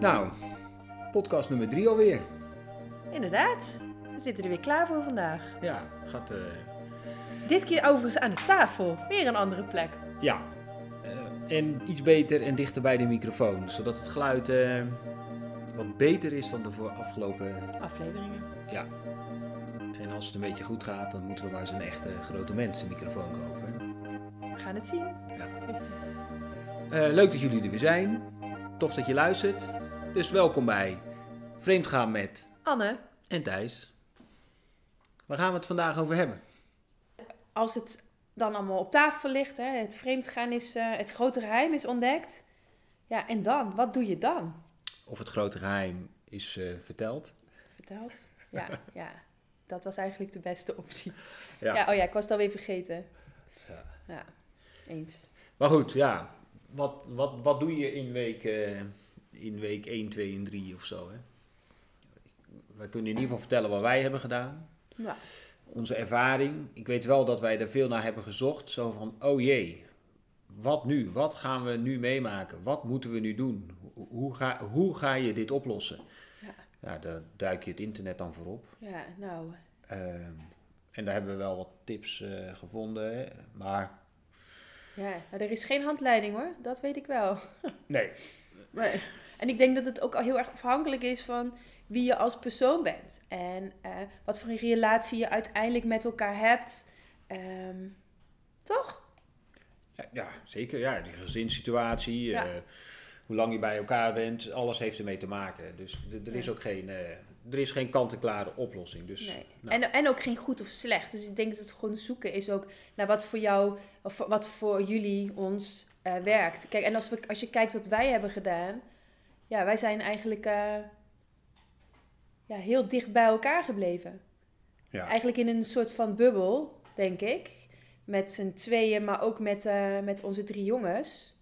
Nou, podcast nummer drie alweer. Inderdaad, we zitten er weer klaar voor vandaag. Ja, gaat... eh, Dit keer overigens aan de tafel, weer een andere plek. ja. Eh, en iets beter en dichter bij de microfoon. Zodat het geluid eh, wat beter is dan de voor afgelopen... Afleveringen. Ja. En als het een beetje goed gaat, dan moeten we maar eens een echte grote mensenmicrofoon kopen. We gaan het zien. Eh, leuk dat jullie er weer zijn. Tof dat je luistert. Dus welkom bij Vreemdgaan met Anne, en Thijs. Waar gaan we het vandaag over hebben? als het dan allemaal op tafel ligt, hè, het vreemdgaan is, eh, het grote geheim is ontdekt. Ja, en dan? Wat doe je dan? Of het grote geheim is eh, verteld. Verteld? Ja, ja, dat was eigenlijk de beste optie. Ja. Ja, oh ja, ik was het alweer vergeten. Ja. Ja, eens. Maar goed, ja. Wat, wat, wat doe je in week, eh, in week 1, 2 en 3 of zo? Hè? Wij kunnen in ieder geval vertellen wat wij hebben gedaan. Ja, Onze ervaring. Ik weet wel dat wij er veel naar hebben gezocht. Zo van, oh jee, wat nu? Wat gaan we nu meemaken? Wat moeten we nu doen? Hoe, ga, hoe ga je dit oplossen? Ja. Ja, daar duik je het internet dan voor op. ja nou, Ehm, en daar hebben we wel wat tips eh, gevonden. Hè? Maar ja, nou, er is geen handleiding hoor, dat weet ik wel. nee, Nee. En ik denk dat het ook al heel erg afhankelijk is van wie je als persoon bent. En eh, wat voor een relatie je uiteindelijk met elkaar hebt. Ehm, toch? Ja, ja, zeker. Ja, die gezinssituatie, Ja. eh, hoe lang je bij elkaar bent, alles heeft ermee te maken. Dus er is Nee. ook geen, eh, er is geen kant-en-klare oplossing. Dus, Nee. nou, En, en ook geen goed of slecht. Dus ik denk dat het gewoon zoeken is ook naar wat voor jou, of wat voor jullie ons werkt. Kijk, en als, we, als je kijkt wat wij hebben gedaan. Ja, wij zijn eigenlijk eh, ja, heel dicht bij elkaar gebleven. ja. Eigenlijk in een soort van bubbel, denk ik. Met z'n tweeën, maar ook met, eh, met onze drie jongens.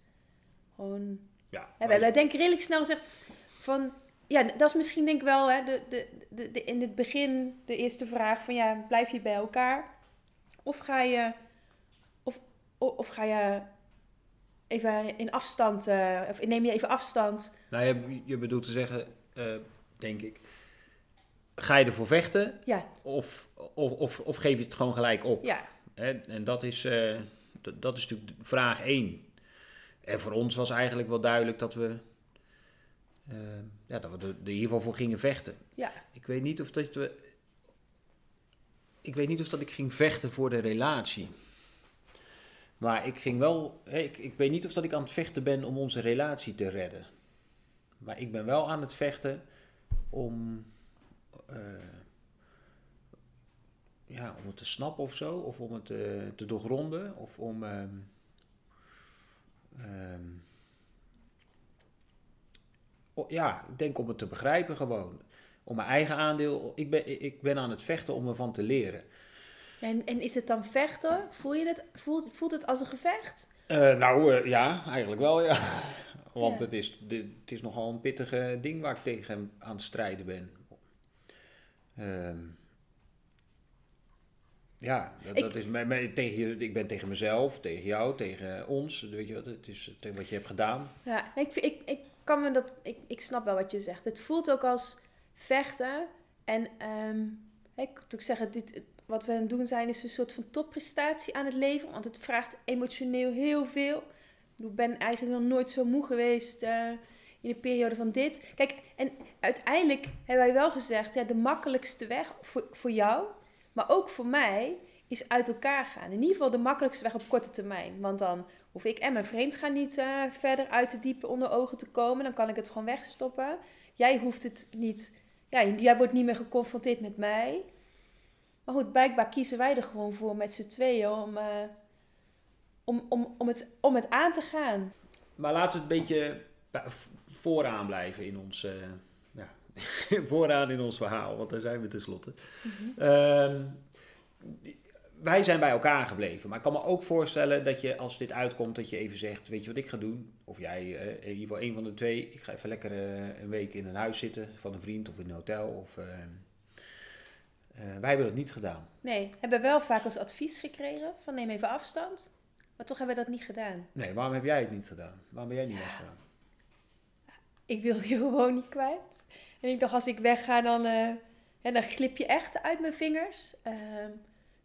Gewoon, Ja, hè, wij, wij denken redelijk snel gezegd van... Ja, dat is misschien denk ik wel hè, de, de, de, de- in het begin de eerste vraag van... Ja, blijf je bij elkaar? Of ga je... Of, of, of ga je even in afstand... eh, of neem je even afstand? nou, je, je bedoelt te zeggen, eh, denk ik, ga je ervoor vechten Ja, of, of, of, of geef je het gewoon gelijk op? ja, Hè? En dat is, d- dat is natuurlijk vraag 1. En voor ons was eigenlijk wel duidelijk dat we, ja, dat we er, er in ieder geval voor gingen vechten. ja. Ik weet niet of dat we. Ik weet niet of dat ik ging vechten voor de relatie. Maar ik ging wel. Ik, ik weet niet of dat ik aan het vechten ben om onze relatie te redden. Maar ik ben wel aan het vechten om. eh, ja, om het te snappen of zo. Of om het eh, te doorgronden. Of om. ehm, o- ja, ik denk om het te begrijpen gewoon om mijn eigen aandeel. Ik ben, ik ben aan het vechten om ervan te leren. En, en is het dan vechten? Voel je het, voelt, voelt het als een gevecht? Eh, nou eh, ja, eigenlijk wel ja. Want Ja. Het, is, het is nogal een pittige ding waar ik tegen aan het strijden ben. Ehm, ja, dat, Ik- dat is tegen je, ik ben tegen mezelf, tegen jou, tegen ons. Weet je, wat, het is tegen wat je hebt gedaan. Ja, ik, ik, ik kan me dat. Ik, ik snap wel wat je zegt. Het voelt ook als vechten. En ehm, ik ook zeggen, dit, wat we aan het doen zijn, is een soort van topprestatie aan het leven. Want het vraagt emotioneel heel veel. Ik ben eigenlijk nog nooit zo moe geweest eh, in een periode van dit. Kijk, en uiteindelijk hebben wij wel gezegd, ja, de makkelijkste weg voor, voor jou, maar ook voor mij, is uit elkaar gaan. In ieder geval de makkelijkste weg op korte termijn. Want dan hoef ik en mijn vreemdgaan niet eh, verder uit te diepe onder ogen te komen. Dan kan ik het gewoon wegstoppen. Jij hoeft het niet, ja, jij wordt niet meer geconfronteerd met mij. Maar goed, blijkbaar kiezen wij er gewoon voor met z'n tweeën om, eh, om, om, om, het, om het aan te gaan. Maar laten we het een beetje vooraan blijven in ons, eh, ja, vooraan in ons verhaal, want daar zijn we tenslotte. Ehm, wij zijn bij elkaar gebleven, maar ik kan me ook voorstellen dat je als dit uitkomt, dat je even zegt, weet je wat ik ga doen? Of jij, eh, in ieder geval een van de twee, ik ga even lekker een week in een huis zitten van een vriend of in een hotel. Of, ehm, eh, wij hebben dat niet gedaan. Nee, hebben wel vaak als advies gekregen van neem even afstand. Maar toch hebben we dat niet gedaan. Nee, waarom heb jij het niet gedaan? Waarom ben jij niet weggegaan? ik wil die gewoon niet kwijt. En ik dacht, als ik wegga, dan, eh, ja, dan glip je echt uit mijn vingers. Ehm,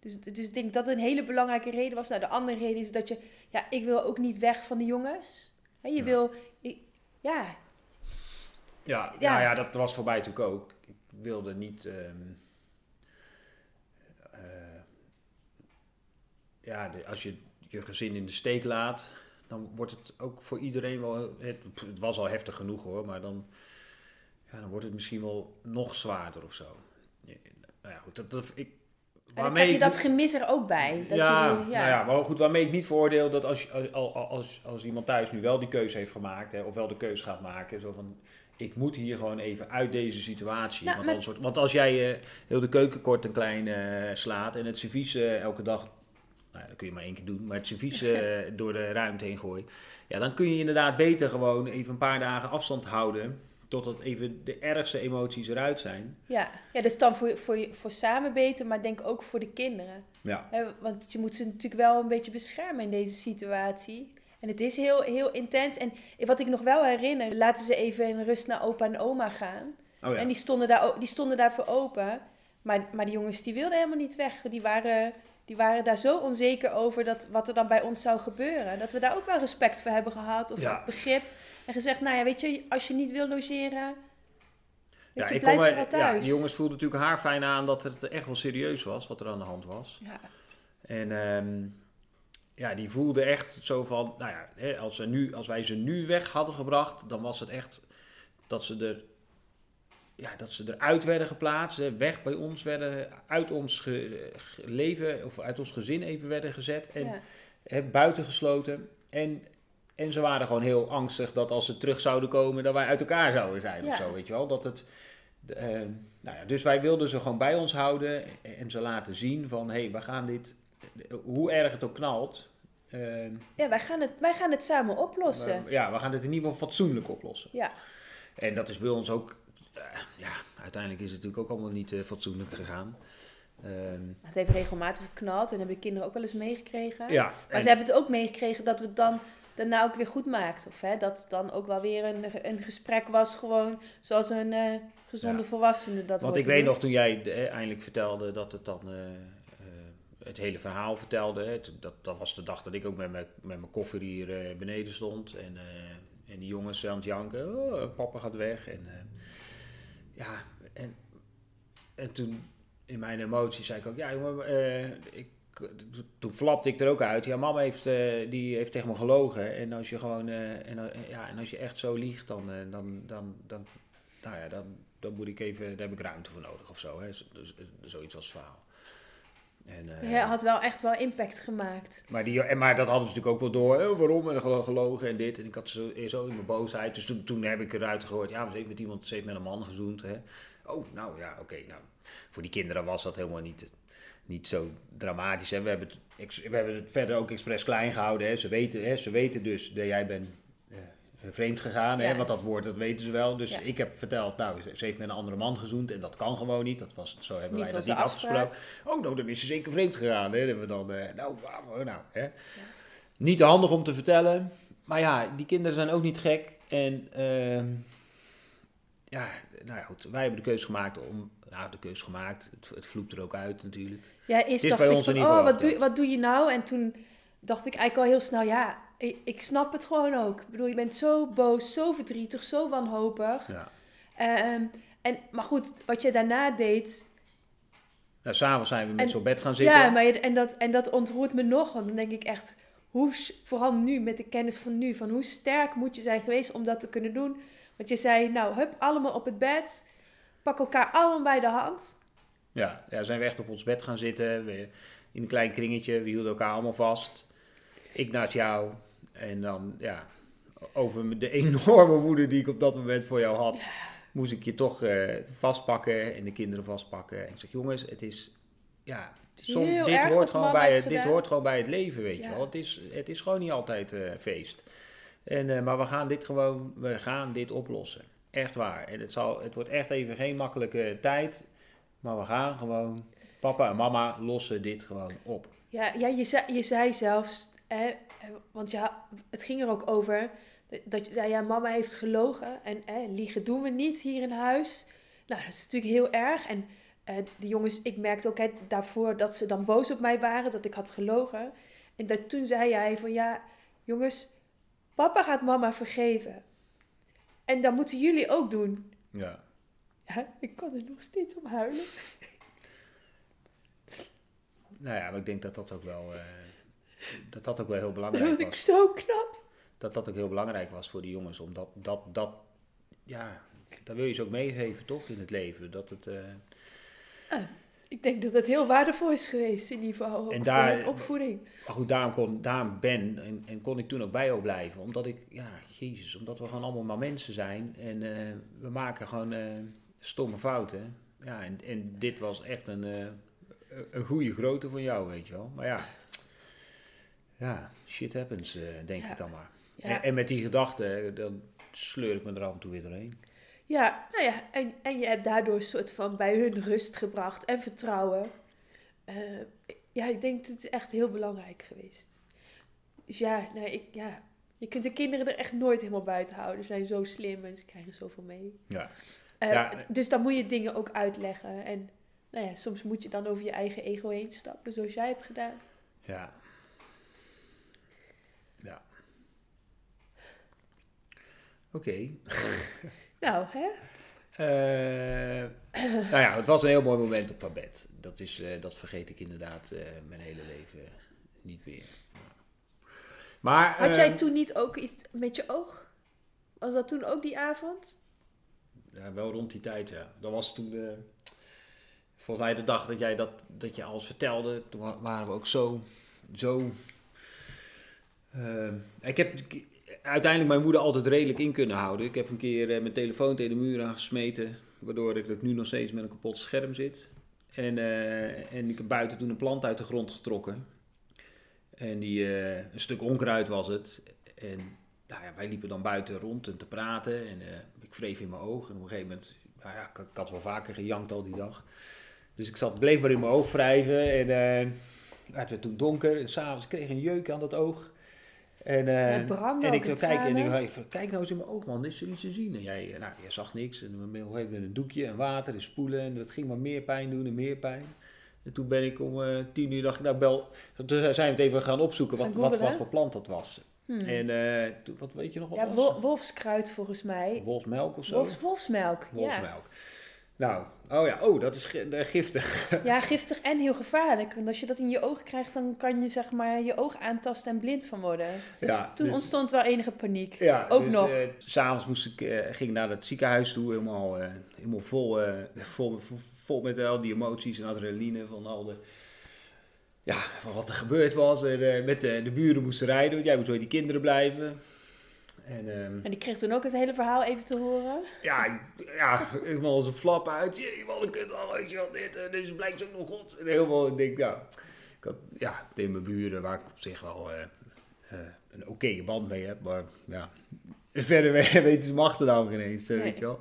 dus, dus ik denk dat een hele belangrijke reden was. Nou, de andere reden is dat je, ja, ik wil ook niet weg van de jongens. Hè, je Ja. wil, ik- ja, Ja, Ja. Nou ja, dat was voor mij natuurlijk ook. Ik wilde niet. ehm, ja, de- als je je gezin in de steek laat, dan wordt het ook voor iedereen wel. Het, het was al heftig genoeg hoor, maar dan, ja, dan wordt het misschien wel nog zwaarder of zo. Ja, nou ja, goed, dat, dat, ik, en dan krijg je dat gemis er ook bij. Dat ja, je, Nou ja, maar goed, waarmee ik niet veroordeel dat als, als, als, als, iemand thuis nu wel die keuze heeft gemaakt, hè, of wel de keuze gaat maken, zo van, ik moet hier gewoon even uit deze situatie. Ja, want, maar- anders wordt- want als jij eh, heel de keuken kort en klein eh, slaat en het servies eh, elke dag, nou dat kun je maar één keer doen, maar het servies eh, door de ruimte heen gooien, ja, dan kun je inderdaad beter gewoon even een paar dagen afstand houden, totdat even de ergste emoties eruit zijn. ja. ja, dat is dan voor, voor, voor samen beter, maar denk ook voor de kinderen. Ja. Want je moet ze natuurlijk wel een beetje beschermen in deze situatie. En het is heel, heel intens. En wat ik nog wel herinner, laten ze even in rust naar opa en oma gaan. Oh ja. En die stonden, daar, die stonden daarvoor open. Maar, maar die jongens die wilden helemaal niet weg. Die waren, die waren daar zo onzeker over dat, wat er dan bij ons zou gebeuren. Dat we daar ook wel respect voor hebben gehad. Of Ja. begrip. En gezegd, nou ja, weet je, als je niet wil logeren... Weet je, ik kom vooral ja, thuis. die jongens voelden natuurlijk haar fijn aan dat het echt wel serieus was wat er aan de hand was. Ja. En ehm, ja, die voelden echt zo van, nou ja, als, ze nu, als wij ze nu weg hadden gebracht, dan was het echt dat ze er, ja, dat ze eruit werden geplaatst, weg bij ons werden, uit ons ge- ge- leven of uit ons gezin even werden gezet en Ja. hè, buiten gesloten. En, en ze waren gewoon heel angstig dat als ze terug zouden komen, dat wij uit elkaar zouden zijn of zo, weet je wel. Dat het, de, eh, nou ja, dus wij wilden ze gewoon bij ons houden en ze laten zien van, hé, hey, we gaan dit, hoe erg het ook knalt, eh, Ja, wij gaan, het, wij gaan het samen oplossen. we- ja, we gaan het in ieder geval fatsoenlijk oplossen. Ja. En dat is bij ons ook, ja, uiteindelijk is het natuurlijk ook allemaal niet eh, fatsoenlijk gegaan. Ehm, Het heeft regelmatig geknald en hebben de kinderen ook wel eens meegekregen. ja, Maar ze hebben het ook meegekregen dat we het dan daarna ook weer goed maakt. Of hè, dat het dan ook wel weer een, een gesprek was, gewoon zoals een eh, gezonde Ja. volwassene dat Want ik weet doen. nog toen jij eh, eindelijk vertelde dat het dan het hele verhaal vertelde. Hè, dat, dat was de dag dat ik ook met mijn, met mijn koffer hier beneden stond. En, en die jongens aan het janken. Oh, papa gaat weg. En, ja, en, en toen in mijn emoties zei ik ook, ja jongen, eh, ik, toen flapte ik er ook uit. Ja, mama heeft, eh, die heeft tegen me gelogen. En als je gewoon, eh, en, ja, en als je echt zo liegt, dan, dan, dan, dan, nou ja, dan, dan moet ik even, daar heb ik ruimte voor nodig of zo. Hè. Dus, dus, zoiets als verhaal. En, eh, Hij had wel echt wel impact gemaakt. maar, die, en, maar dat hadden ze natuurlijk ook wel door. Oh, waarom? En gelo- gelogen en dit. En ik had zo, zo in mijn boosheid. Dus toen, toen heb ik eruit gegooid. Ja, maar ze heeft met iemand, ze heeft met een man gezoend. Hè. Oh, nou ja, oké. nou, voor die kinderen was dat helemaal niet, niet zo dramatisch. Hè. We, hebben het, we hebben het verder ook expres klein gehouden. Hè. Ze, weten, hè. ze weten dus dat jij bent eh, vreemd gegaan. Hè. Ja. Want dat woord, dat weten ze wel. Dus Ja. ik heb verteld, nou, ze- heeft met een andere man gezoend. En dat kan gewoon niet. Dat was, zo hebben Niet wij dat niet afspraak. afgesproken. Oh, nou, dan is ze zeker vreemd gegaan. Hè. Dan hebben we dan, eh, nou, nou, hè. Niet handig om te vertellen. Maar ja, die kinderen zijn ook niet gek. En ehm, ja, nou ja, goed. Wij hebben de keuze gemaakt om... Nou, de keuze gemaakt. Het, het vloept er ook uit natuurlijk. Ja, eerst dacht bij ik ons van, oh, wat doe, wat doe je nou? En toen dacht ik eigenlijk al heel snel, ja, ik, snap het gewoon ook. Ik bedoel, je bent zo boos, zo verdrietig, zo wanhopig. Ja. Ehm, en, maar goed, wat je daarna deed, Nou, s'avonds zijn we met zo'n bed gaan zitten. Ja, maar je- en, dat, en dat ontroert me nog. Want dan denk ik echt, hoe, vooral nu met de kennis van nu, van hoe sterk moet je zijn geweest om dat te kunnen doen. Want je zei, nou, hup, allemaal op het bed. Pak elkaar allemaal bij de hand. Ja, ja, zijn we echt op ons bed gaan zitten. We, in een klein kringetje. We hielden elkaar allemaal vast. Ik naast jou. En dan, ja, over de enorme woede die ik op dat moment voor jou had, moest ik je toch eh, vastpakken en de kinderen vastpakken. En ik zeg, jongens, het is, ja, som- dit, hoort gewoon bij het, dit hoort gewoon bij het leven, weet Ja. je wel. Het is, het is gewoon niet altijd eh, feest. En, eh, maar we gaan dit gewoon, we gaan dit oplossen. Echt waar. En het, zal, het wordt echt even geen makkelijke tijd. Maar we gaan gewoon, papa en mama lossen dit gewoon op. Ja, ja je, zei, je zei zelfs, want ja, het ging er ook over dat- je zei, ja, mama heeft gelogen en eh, liegen doen we niet hier in huis. Nou, dat is natuurlijk heel erg. En eh de jongens, ik merkte ook hè, daarvoor dat ze dan boos op mij waren, dat ik had gelogen. En dat, toen zei hij van, ja, jongens, papa gaat mama vergeven. En dat moeten jullie ook doen. Ja. Ja, ik kan er nog steeds om huilen. Nou ja, maar ik denk dat dat ook wel, eh, dat dat ook wel heel Dat belangrijk vond ik was. zo knap. Dat dat ook heel belangrijk was voor die jongens. Omdat dat, dat, ja, daar wil je ze ook meegeven, toch, in het leven. Dat het, eh, Ik denk dat het heel waardevol is geweest in ieder geval. ook En voor daar- opvoeding. Maar goed, daarom, kon, daarom ben en, en kon ik toen ook bij jou blijven. Omdat ik, ja, jezus, omdat we gewoon allemaal maar mensen zijn. En eh, we maken gewoon eh, stomme fouten. Ja, en, en dit was echt een, een goede grootte van jou, weet je wel. Maar ja, ja shit happens, eh, denk Ja. ik dan maar. Ja. En, en met die gedachte, dan sleur ik me er af en toe weer doorheen. Ja, nou ja, en, en je hebt daardoor een soort van bij hun rust gebracht en vertrouwen. Eh, ja, ik denk dat het is echt heel belangrijk geweest. Dus ja, nee, ik, ja, je kunt de kinderen er echt nooit helemaal buiten houden. Ze zijn zo slim en ze krijgen zoveel mee. Ja. Eh, Ja. Dus dan moet je dingen ook uitleggen. En nou ja, soms moet je dan over je eigen ego heen stappen, zoals jij hebt gedaan. Ja. Oké. Nou, hè? Eh, nou ja, het was een heel mooi moment op dat bed. Dat, is, eh, dat vergeet ik inderdaad eh, mijn hele leven niet meer. Maar, Had jij toen niet ook iets met je oog? Was dat toen ook die avond? Ja, wel rond die tijd, ja. Dat was toen, eh, volgens mij de dag dat jij dat, dat je alles vertelde. Toen wa- waren we ook zo, zo... ik heb uiteindelijk mijn moeder altijd redelijk in kunnen houden. Ik heb een keer eh, mijn telefoon tegen de muur aangesmeten. Waardoor ik, nu nog steeds met een kapot scherm zit. En, eh, en ik heb buiten toen een plant uit de grond getrokken. En die, eh, een stuk onkruid was het. En nou ja, wij liepen dan buiten rond en te praten. En ik wreef in mijn oog. En op een gegeven moment, nou ja, ik, had wel vaker gejankt al die dag. Dus ik zat, bleef maar in mijn oog wrijven. En het werd toen donker. En s'avonds kreeg ik een jeuk aan dat oog. En, branden en ook ik zo kijken en ik dacht, kijk nou eens in mijn oog man, is er iets te zien? En jij, eh, nou, jij zag niks. En gegeven moment een doekje en water en spoelen. En dat ging maar meer pijn doen en meer pijn. En toen ben ik om eh, tien uur, dacht ik, nou bel. Toen zijn we het even gaan opzoeken wat, wat, voor plant dat was. Hmm. En toen, wat weet je nog wat ja, was? wolfskruid volgens mij. Wolfsmelk of zo? Wolfs, wolfsmelk. Wolfsmelk. Nou, oh ja, oh, dat is eh, giftig. Ja. giftig en heel gevaarlijk. Want als je dat in je oog krijgt, dan kan je zeg maar je oog aantasten en blind van worden. ja, Toen dus- ontstond wel enige paniek. Ja, Ook dus, nog. eh, S'avonds moest ik, eh, ging ik naar het ziekenhuis toe, helemaal, helemaal vol, vol, vol, met al die emoties en adrenaline van al de, ja, van wat er gebeurd was. En met de, de buren moesten rijden, want jij moest bij die kinderen blijven. En ehm, En die kreeg toen ook het hele verhaal even te horen. ja, ik- ja, helemaal als een flap uit. Jee, wat een kut, al, weet je wel, dit, en dus blijkt ook nog goed. En helemaal, ik denk, nou, ik had, ja, tegen mijn buren, waar ik op zich wel eh, eh, een oké band mee heb, maar ja, verder we- weten ze mijn achternaam geen eens, eh, Nee. weet je wel.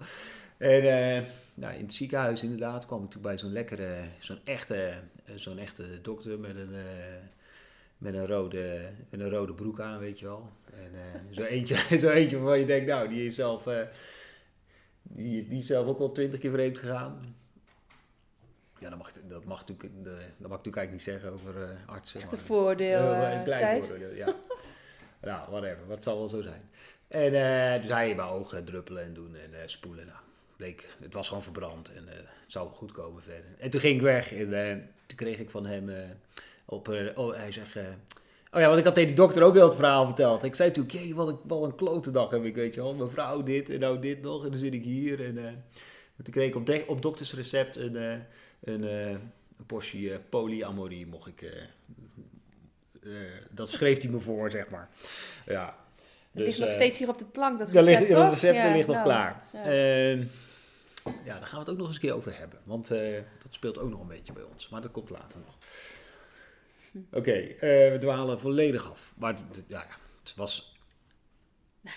En eh, nou, in het ziekenhuis inderdaad kwam ik toen bij zo'n lekkere, zo'n echte, eh, zo'n echte dokter met een, eh, met een, rode, met een rode broek aan, weet je wel. En eh, zo, eentje, zo eentje waarvan je denkt, nou, die is zelf, eh, die, die is zelf ook al twintig keer vreemd gegaan. Ja, dat mag, dat mag, natuurlijk, de- dat mag ik natuurlijk eigenlijk niet zeggen over eh, artsen. Echt een maar- voordeel, eh, een klein Thijs. voordeel, ja. nou, whatever. Wat zal wel zo zijn. En eh, dus hij in mijn ogen druppelen en doen en eh, spoelen. Nou, bleek, het was gewoon verbrand en eh, het zou wel goed komen verder. En toen ging ik weg en eh, toen kreeg ik van hem eh, op... eh, oh, hij zegt... eh, oh ja, want ik had tegen die dokter ook wel het verhaal verteld. Ik zei natuurlijk, jee, wat een, wat een klote dag heb ik, weet je wel. Mijn vrouw dit en nou dit nog en dan zit ik hier. En eh, toen kreeg ik op, de- op doktersrecept een, eh, een, een portie polyamorie, mocht ik... dat schreef hij me voor, zeg maar. Ja. Het ligt nog steeds hier op de plank, dat recept, ligt, toch? recept Ja, ligt nog nou, klaar. ja. Ehm, ja, daar gaan we het ook nog eens een keer over hebben. Want dat speelt ook nog een beetje bij ons. Maar dat komt later nog. Oké, eh, we dwalen volledig af. Maar ja, het was...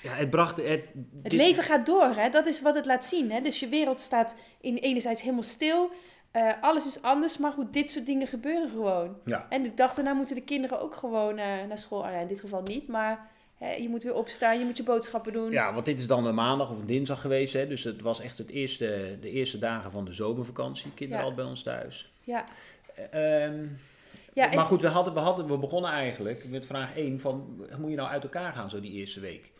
Ja, het bracht... Het, Het dit- leven gaat door, hè? dat is wat het laat zien. Hè? Dus je wereld staat in, enerzijds helemaal stil. Eh, alles is anders, maar goed, dit soort dingen gebeuren gewoon. Ja. En ik dacht, daarna moeten de kinderen ook gewoon eh, naar school. Ah, in dit geval niet, maar hè, je moet weer opstaan, je moet je boodschappen doen. Ja, want dit is dan een maandag of een dinsdag geweest. Hè? Dus het was echt het eerste, de eerste dagen van de zomervakantie. Kinderen Ja. al bij ons thuis. Ja, Eh, ehm, ja maar goed, we, hadden, we, hadden, we begonnen eigenlijk met vraag 1 van... Moet je nou uit elkaar gaan zo die eerste week?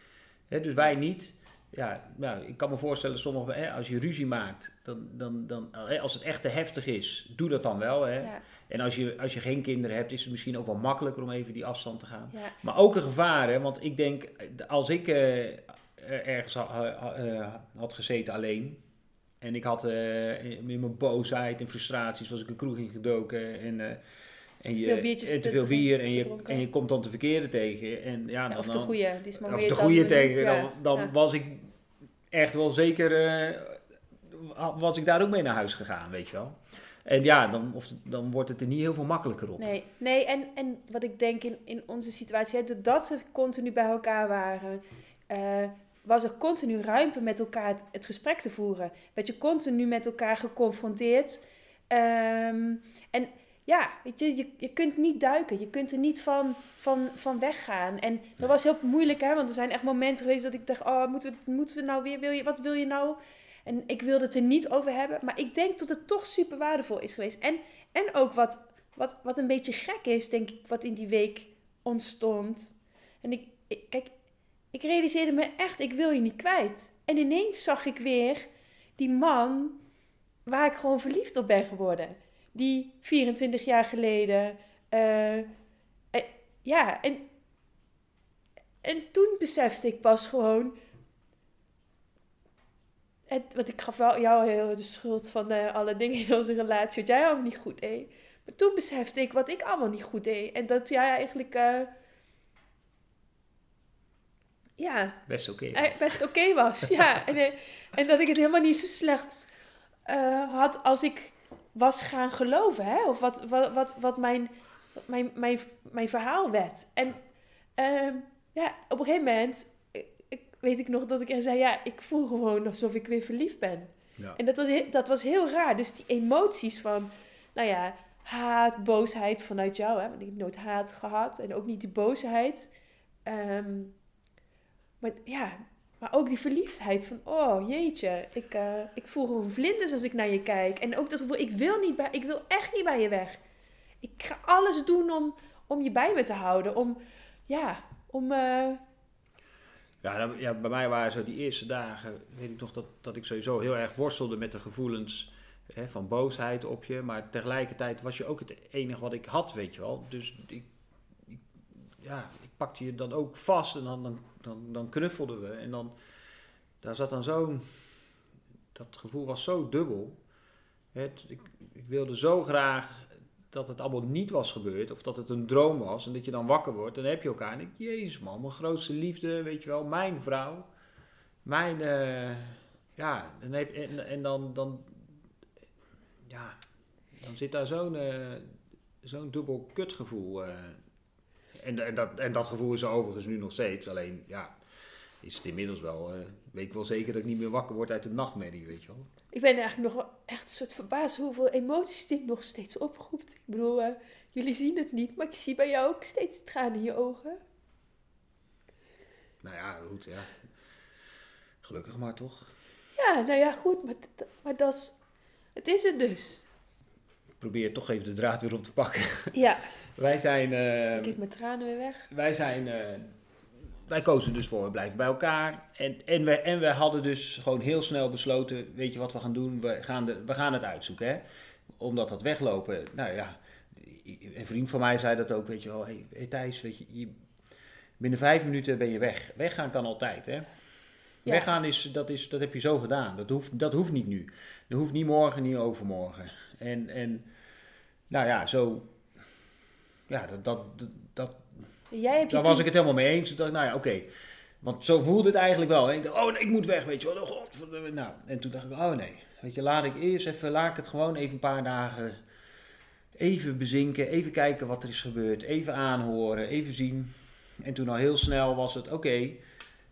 Dus wij niet. Ja, nou, ik kan me voorstellen, sommige, hè, als je ruzie maakt, dan, dan, dan, hè, als het echt te heftig is, doe dat dan wel. Hè? ja, En als je, als je geen kinderen hebt, is het misschien ook wel makkelijker om even die afstand te gaan. ja, Maar ook een gevaar, hè? want ik denk, als ik eh, ergens ha- ha- eh, had gezeten alleen en ik had eh, in in mijn boosheid en frustraties, was ik een kroeg ingedoken en, eh, en, Te je, veel biertjes en te te veel bier en je, en je komt dan de verkeerde tegen. En, ja, dan, of de goede. Die is maar of meer de goede tegen, dan, dan was ik echt wel zeker, eh, was ik daar ook mee naar huis gegaan, weet je wel. En ja, dan, of, dan wordt het er niet heel veel makkelijker op. Nee, nee en, en wat ik denk in, in onze situatie, hè, doordat we continu bij elkaar waren, eh, was er continu ruimte om met elkaar het, het gesprek te voeren. Werd je continu met elkaar geconfronteerd. Ehm, ja, weet je, je, je kunt niet duiken, je kunt er niet van, van, van weggaan. En dat was heel moeilijk, hè, want er zijn echt momenten geweest dat ik dacht, oh, moeten we, moeten we nou weer, wil je, wat wil je nou? En ik wilde het er niet over hebben, maar ik denk dat het toch super waardevol is geweest. En, en ook wat, wat, wat een beetje gek is, denk ik, wat in die week ontstond. En ik, ik- kijk, ik realiseerde me echt, ik wil je niet kwijt. En ineens zag ik weer die man waar ik gewoon verliefd op ben geworden. Die 24 jaar geleden. eh, eh, ja, en, en toen besefte ik pas gewoon. Het, want ik gaf wel jou heel de schuld van eh, alle dingen in onze relatie. Wat jij allemaal niet goed deed. Maar toen besefte ik wat ik allemaal niet goed deed. En dat jij eigenlijk. eh, ja, Best oké. eh, best oké was. ja, en, en dat ik het helemaal niet zo slecht had als ik was gaan geloven. Hè? Of wat, wat, wat, wat mijn, wat mijn, mijn, mijn verhaal werd. En ehm, ja, op een gegeven moment ik, weet ik nog dat ik er zei... Ja, ik voel gewoon alsof ik weer verliefd ben. Ja. En dat was, dat was heel raar. Dus die emoties van, nou ja, haat, boosheid vanuit jou. Hè? Want ik heb nooit haat gehad. En ook niet die boosheid. Ehm, maar ja, maar ook die verliefdheid van, oh jeetje, ik, eh, ik voel gewoon vlinders als ik naar je kijk. En ook dat gevoel, ik wil, niet bij, ik wil echt niet bij je weg. Ik ga alles doen om, om je bij me te houden. Om, ja, om... eh, Ja, ja, bij mij waren zo die eerste dagen, weet ik nog dat, dat ik sowieso heel erg worstelde met de gevoelens van boosheid op je. Maar tegelijkertijd was je ook het enige wat ik had, weet je wel. Dus ik, ik- ja, pakte je dan ook vast en dan, dan, dan, knuffelden we. En dan, daar zat dan zo'n, dat gevoel was zo dubbel. Het, ik, ik wilde zo graag dat het allemaal niet was gebeurd, of dat het een droom was, en dat je dan wakker wordt, en dan heb je elkaar, en ik, jezus man, mijn grootste liefde, weet je wel, mijn vrouw, mijn, eh, ja, en, heb, en, en dan, dan, ja, dan zit daar zo'n, eh, zo'n dubbel kutgevoel, eh. En, en, dat, en dat gevoel is er overigens nu nog steeds, alleen, ja, is het inmiddels wel, eh, weet ik wel zeker dat ik niet meer wakker word uit de nachtmerrie, weet je wel. Ik ben eigenlijk nog wel echt een soort verbaasd hoeveel emoties die nog steeds oproept. Ik bedoel, eh, jullie zien het niet, maar ik zie bij jou ook steeds tranen in je ogen. Nou ja, goed, ja. Gelukkig maar toch. Ja, nou ja, goed, maar, maar dat is, het is het dus. Ik probeer toch even de draad weer op te pakken. Ja, Wij zijn, ik eh, kijk mijn tranen weer weg. wij zijn, eh, wij kozen dus voor, we blijven bij elkaar. En, en, we, en we hadden dus gewoon heel snel besloten, weet je wat we gaan doen? We gaan, de, we gaan het uitzoeken, hè. Omdat dat weglopen, nou ja, een vriend van mij zei dat ook, weet je wel. Hé hey, Thijs, weet je, je- binnen vijf minuten ben je weg. Weggaan kan altijd, hè. Ja. Weggaan is dat, is, dat heb je zo gedaan. Dat hoeft, dat hoeft niet nu. Dat hoeft niet morgen, niet overmorgen. En, en nou ja, zo. Ja, dat, dat, dat, Jij hebt daar was ik het helemaal mee eens. Toen dacht ik, nou ja, oké. Want zo voelde het eigenlijk wel. Ik dacht, oh ik moet weg, weet je wel. Oh, godverdomme. Nou, en toen dacht ik, oh nee. Weet je, laat ik eerst even, laat ik het gewoon even een paar dagen even bezinken. Even kijken wat er is gebeurd. Even aanhoren, even zien. En toen al heel snel was het, oké,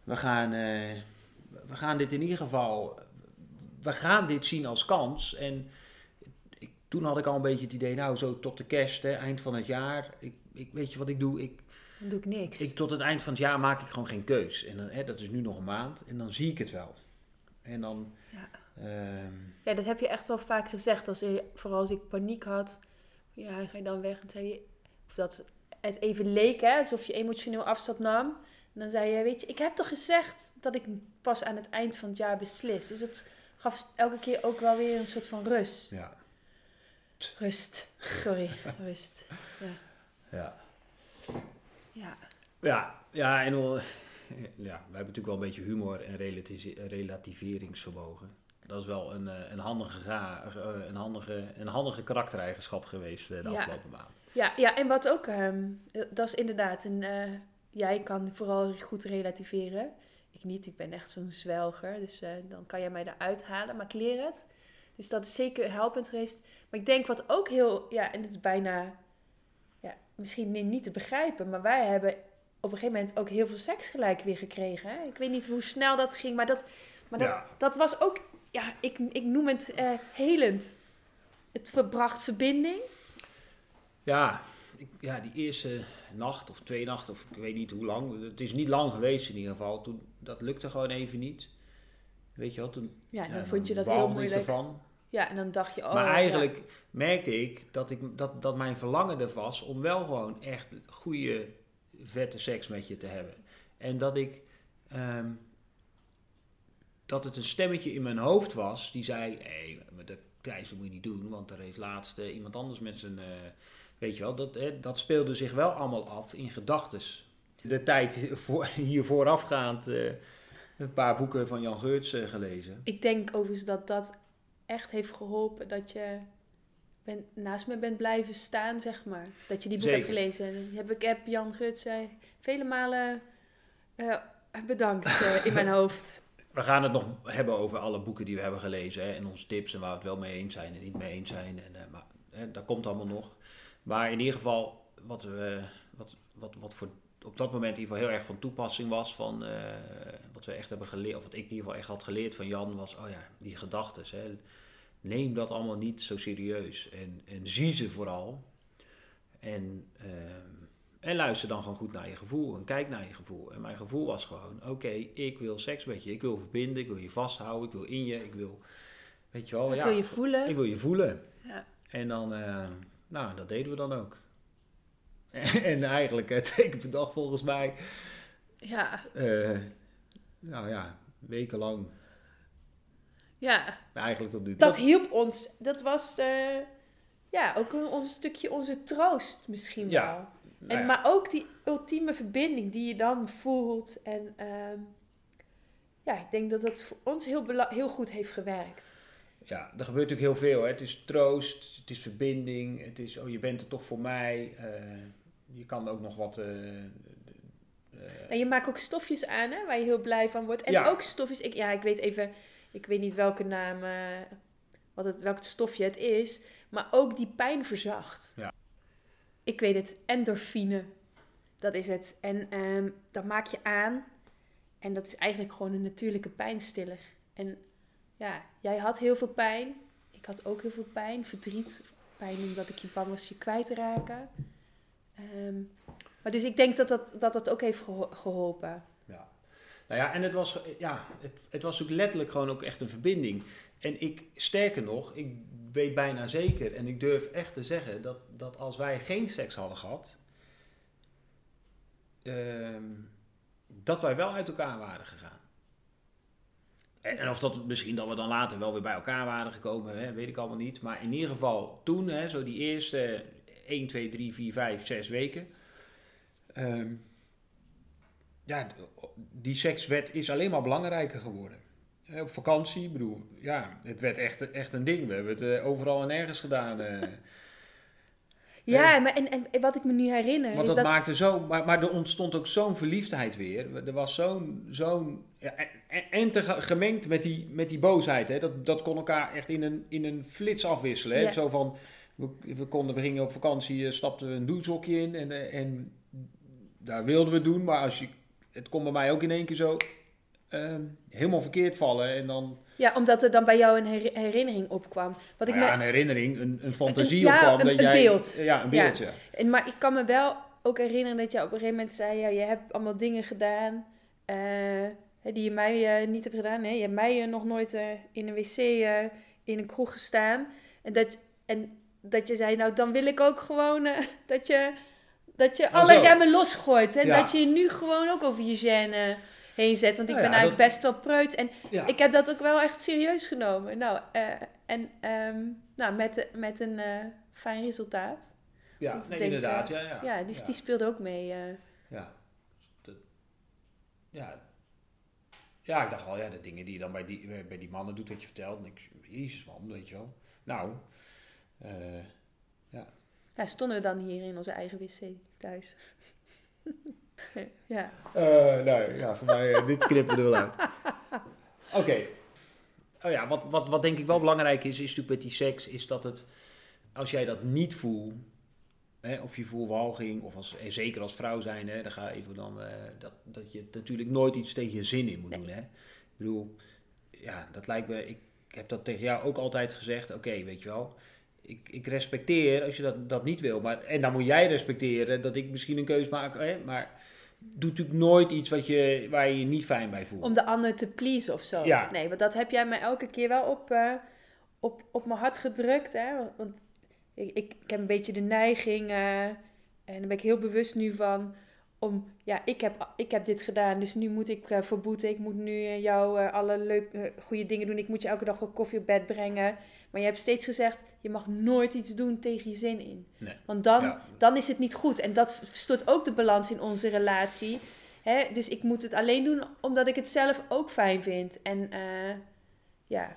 we gaan, eh, we gaan dit in ieder geval, we gaan dit zien als kans. En toen had ik al een beetje het idee, nou zo tot de kerst, hè, eind van het jaar. Ik, ik, weet je wat ik doe? Ik, Dan doe ik niks. ik, tot het eind van het jaar maak ik gewoon geen keus. En dan, hè, dat is nu nog een maand. En dan zie ik het wel. En dan... Ja. ehm, Ja, dat heb je echt wel vaak gezegd. Als je, vooral als ik paniek had. Ja, ga je dan weg en zei je... Of dat het even leek, hè, alsof je emotioneel afstand nam. En dan zei je, weet je, ik heb toch gezegd dat ik pas aan het eind van het jaar beslis. Dus het gaf elke keer ook wel weer een soort van rust. ja. Rust. Sorry, rust. Ja. Ja. ja. Ja, ja, en wel- ja, we hebben natuurlijk wel een beetje humor en relativeringsvermogen. Dat is wel een, eh, een, handige, ga- eh, een, handige, een handige karaktereigenschap geweest eh, de Ja. afgelopen maand. Ja, ja, en wat ook, ehm, dat is inderdaad, een, jij kan vooral goed relativeren. Ik niet, ik ben echt zo'n zwelger, dus dan kan jij mij eruit halen, maar ik leer het. Dus dat is zeker helpend geweest. Maar ik denk wat ook heel, ja, en het is bijna, ja, misschien ni- niet te begrijpen, maar wij hebben op een gegeven moment ook heel veel seks gelijk weer gekregen. Hè? Ik weet niet hoe snel dat ging, maar dat, maar dat, Ja. dat was ook, ja, ik, ik noem het eh, helend. Het verbracht verbinding. Ja, ik, ja, die eerste nacht of twee nachten, of ik weet niet hoe lang. Het is niet lang geweest in ieder geval. Toen, dat lukte gewoon even niet. Weet je wel, toen Ja, dan ja, vond je dat heel moeilijk. ervan. Ja, en dan dacht je, oh, maar ja. eigenlijk merkte ik dat, ik dat, dat mijn verlangen er was om wel gewoon echt goede, vette seks met je te hebben. En dat ik. ehm, dat het een stemmetje in mijn hoofd was die zei: hé, hey, maar dat, Thijs, dat moet je niet doen, want er heeft laatst eh, iemand anders met zijn. eh, weet je wel, dat, hè, dat speelde zich wel allemaal af in gedachtes. De tijd voor, hier voorafgaand eh, een paar boeken van Jan Geurts eh, gelezen. Ik denk overigens dat dat echt heeft geholpen dat je ben, naast me bent blijven staan, zeg maar. Dat je die boek hebt gelezen. En heb ik heb Jan Gut zei vele malen eh, bedankt eh, in mijn hoofd. We gaan het nog hebben over alle boeken die we hebben gelezen hè, en onze tips en waar we het wel mee eens zijn en niet mee eens zijn. En, eh, maar hè, dat komt allemaal nog. Maar in ieder geval, wat, we, wat, wat, wat voor op dat moment in ieder geval heel erg van toepassing was, van, eh, wat we echt hebben geleerd, of wat ik in ieder geval echt had geleerd van Jan, was, oh ja, die gedachtes. Hè, neem dat allemaal niet zo serieus en, en zie ze vooral. En, ehm, en luister dan gewoon goed naar je gevoel en kijk naar je gevoel. En mijn gevoel was gewoon, oké, ik wil seks met je. Ik wil verbinden, ik wil je vasthouden, ik wil in je, ik wil, weet je wel, ja, wil je voelen. ik wil je voelen. Ja. En dan, eh, nou, dat deden we dan ook. en eigenlijk eh, twee keer per dag volgens mij, Ja, eh, nou ja, wekenlang. ja. Eigenlijk tot nu toe. Dat hielp ons. Dat was eh, ja, ook een, ons stukje onze troost misschien Ja, wel. Nou En, ja. Maar ook die ultieme verbinding die je dan voelt. En ehm, ja, ik denk dat dat voor ons heel, heel goed heeft gewerkt. Ja, er gebeurt natuurlijk heel veel. Hè. Het is troost, het is verbinding, het is, oh je bent er toch voor mij. eh, je kan ook nog wat... eh, eh, En je maakt ook stofjes aan hè, waar je heel blij van wordt. En Ja. ook stofjes, ik, ja, ik weet even, ik weet niet welke naam, eh, wat het, welk stofje het is. Maar ook die pijn verzacht. Ja. Ik weet het, endorfine. Dat is het. En ehm, dat maak je aan. En dat is eigenlijk gewoon een natuurlijke pijnstiller. En ja, jij had heel veel pijn. Ik had ook heel veel pijn. Verdriet. Pijn omdat ik je bang was je kwijt te raken. Ehm, maar dus ik denk dat dat, dat, dat ook heeft geho- geholpen. ja. Nou ja, en het was, ja, het, het was ook letterlijk gewoon ook echt een verbinding. En ik, sterker nog, ik weet bijna zeker en ik durf echt te zeggen dat, dat als wij geen seks hadden gehad, ehm, dat wij wel uit elkaar waren gegaan. En, en of dat misschien dat we dan later wel weer bij elkaar waren gekomen, hè, weet ik allemaal niet. Maar in ieder geval toen, hè, zo die eerste 1, 2, 3, 4, 5, 6 weken. ehm, ja, die sekswet is alleen maar belangrijker geworden. Op vakantie, ik bedoel, ja, het werd echt, echt een ding. We hebben het eh, overal en nergens gedaan. eh. Ja, maar en, en wat ik me nu herinner Want is dat, dat... maakte zo, maar, maar er ontstond ook zo'n verliefdheid weer. Er was zo'n, zo'n ja, en, te ge- gemengd met die, met die boosheid. Hè. Dat, dat kon elkaar echt in een, in een flits afwisselen. Hè. Ja. Zo van, we, we, konden, we gingen op vakantie, eh, stapten we een douchehokje in en, eh, en daar wilden we doen. Maar als je, het kon bij mij ook in één keer zo, ehm, helemaal verkeerd vallen en dan Ja, omdat er dan bij jou een her- herinnering opkwam. Wat ik nou ja, me, een herinnering, een, een fantasie opkwam. dat een jij, beeld. Ja, een Ja. beeld, ja. en, maar ik kan me wel ook herinneren dat je op een gegeven moment zei... Ja, je hebt allemaal dingen gedaan eh, hè, die je mij eh, niet hebt gedaan. Nee, je hebt mij nog nooit in een wc in een kroeg gestaan. En dat, en dat je zei, nou dan wil ik ook gewoon eh, dat je, dat je Oh, alle remmen losgooit. En Ja. dat je je nu gewoon ook over je gêne heen zet. Want ik Nou ben ja, eigenlijk best wel preuts. En Ja. ik heb dat ook wel echt serieus genomen. Nou, eh, en ehm, nou, met, met een eh, fijn resultaat. ja, nee, denk, inderdaad. eh, ja, ja. Ja, dus ja. die speelde ook mee. eh. Ja. Dat- ja. Ja, ik dacht wel, ja, de dingen die je dan bij die, bij die mannen doet, wat je vertelt. En ik, jezus man, weet je wel. Nou, eh, ja, stonden we dan hier in onze eigen wc thuis. ja. Nee, ja, voor mij, eh, dit knippen we er wel uit. Oké. Oh ja, wat, wat, wat denk ik wel belangrijk is, is natuurlijk met die seks, is dat het, als jij dat niet voelt, hè, of je voelt walging, of als, en zeker als vrouw zijn, hè, dan ga je even dan, dat, dat je natuurlijk nooit iets tegen je zin in moet Nee. doen. Hè. Ik bedoel, ja, dat lijkt me, ik heb dat tegen jou ook altijd gezegd, oké, weet je wel, ik, ik respecteer als je dat, dat niet wil, maar, en dan moet jij respecteren dat ik misschien een keus maak, hè, maar doe natuurlijk nooit iets wat je, waar je je niet fijn bij voelt. Om de ander te pleasen of zo. Ja. Nee, want dat heb jij me elke keer wel op, eh, op, op mijn hart gedrukt. Hè? Want- ik, ik, ik heb een beetje de neiging, eh, en daar ben ik heel bewust nu van, om, ja, ik heb, ik heb dit gedaan, dus nu moet ik eh, voor boete. Ik moet nu eh, jou eh, alle leuke, goede dingen doen. Ik moet je elke dag een koffie op bed brengen. Maar je hebt steeds gezegd, je mag nooit iets doen tegen je zin in. Nee. Want dan, Ja. dan is het niet goed. En dat verstoort ook de balans in onze relatie. Hè? Dus ik moet het alleen doen omdat ik het zelf ook fijn vind. En eh, ja,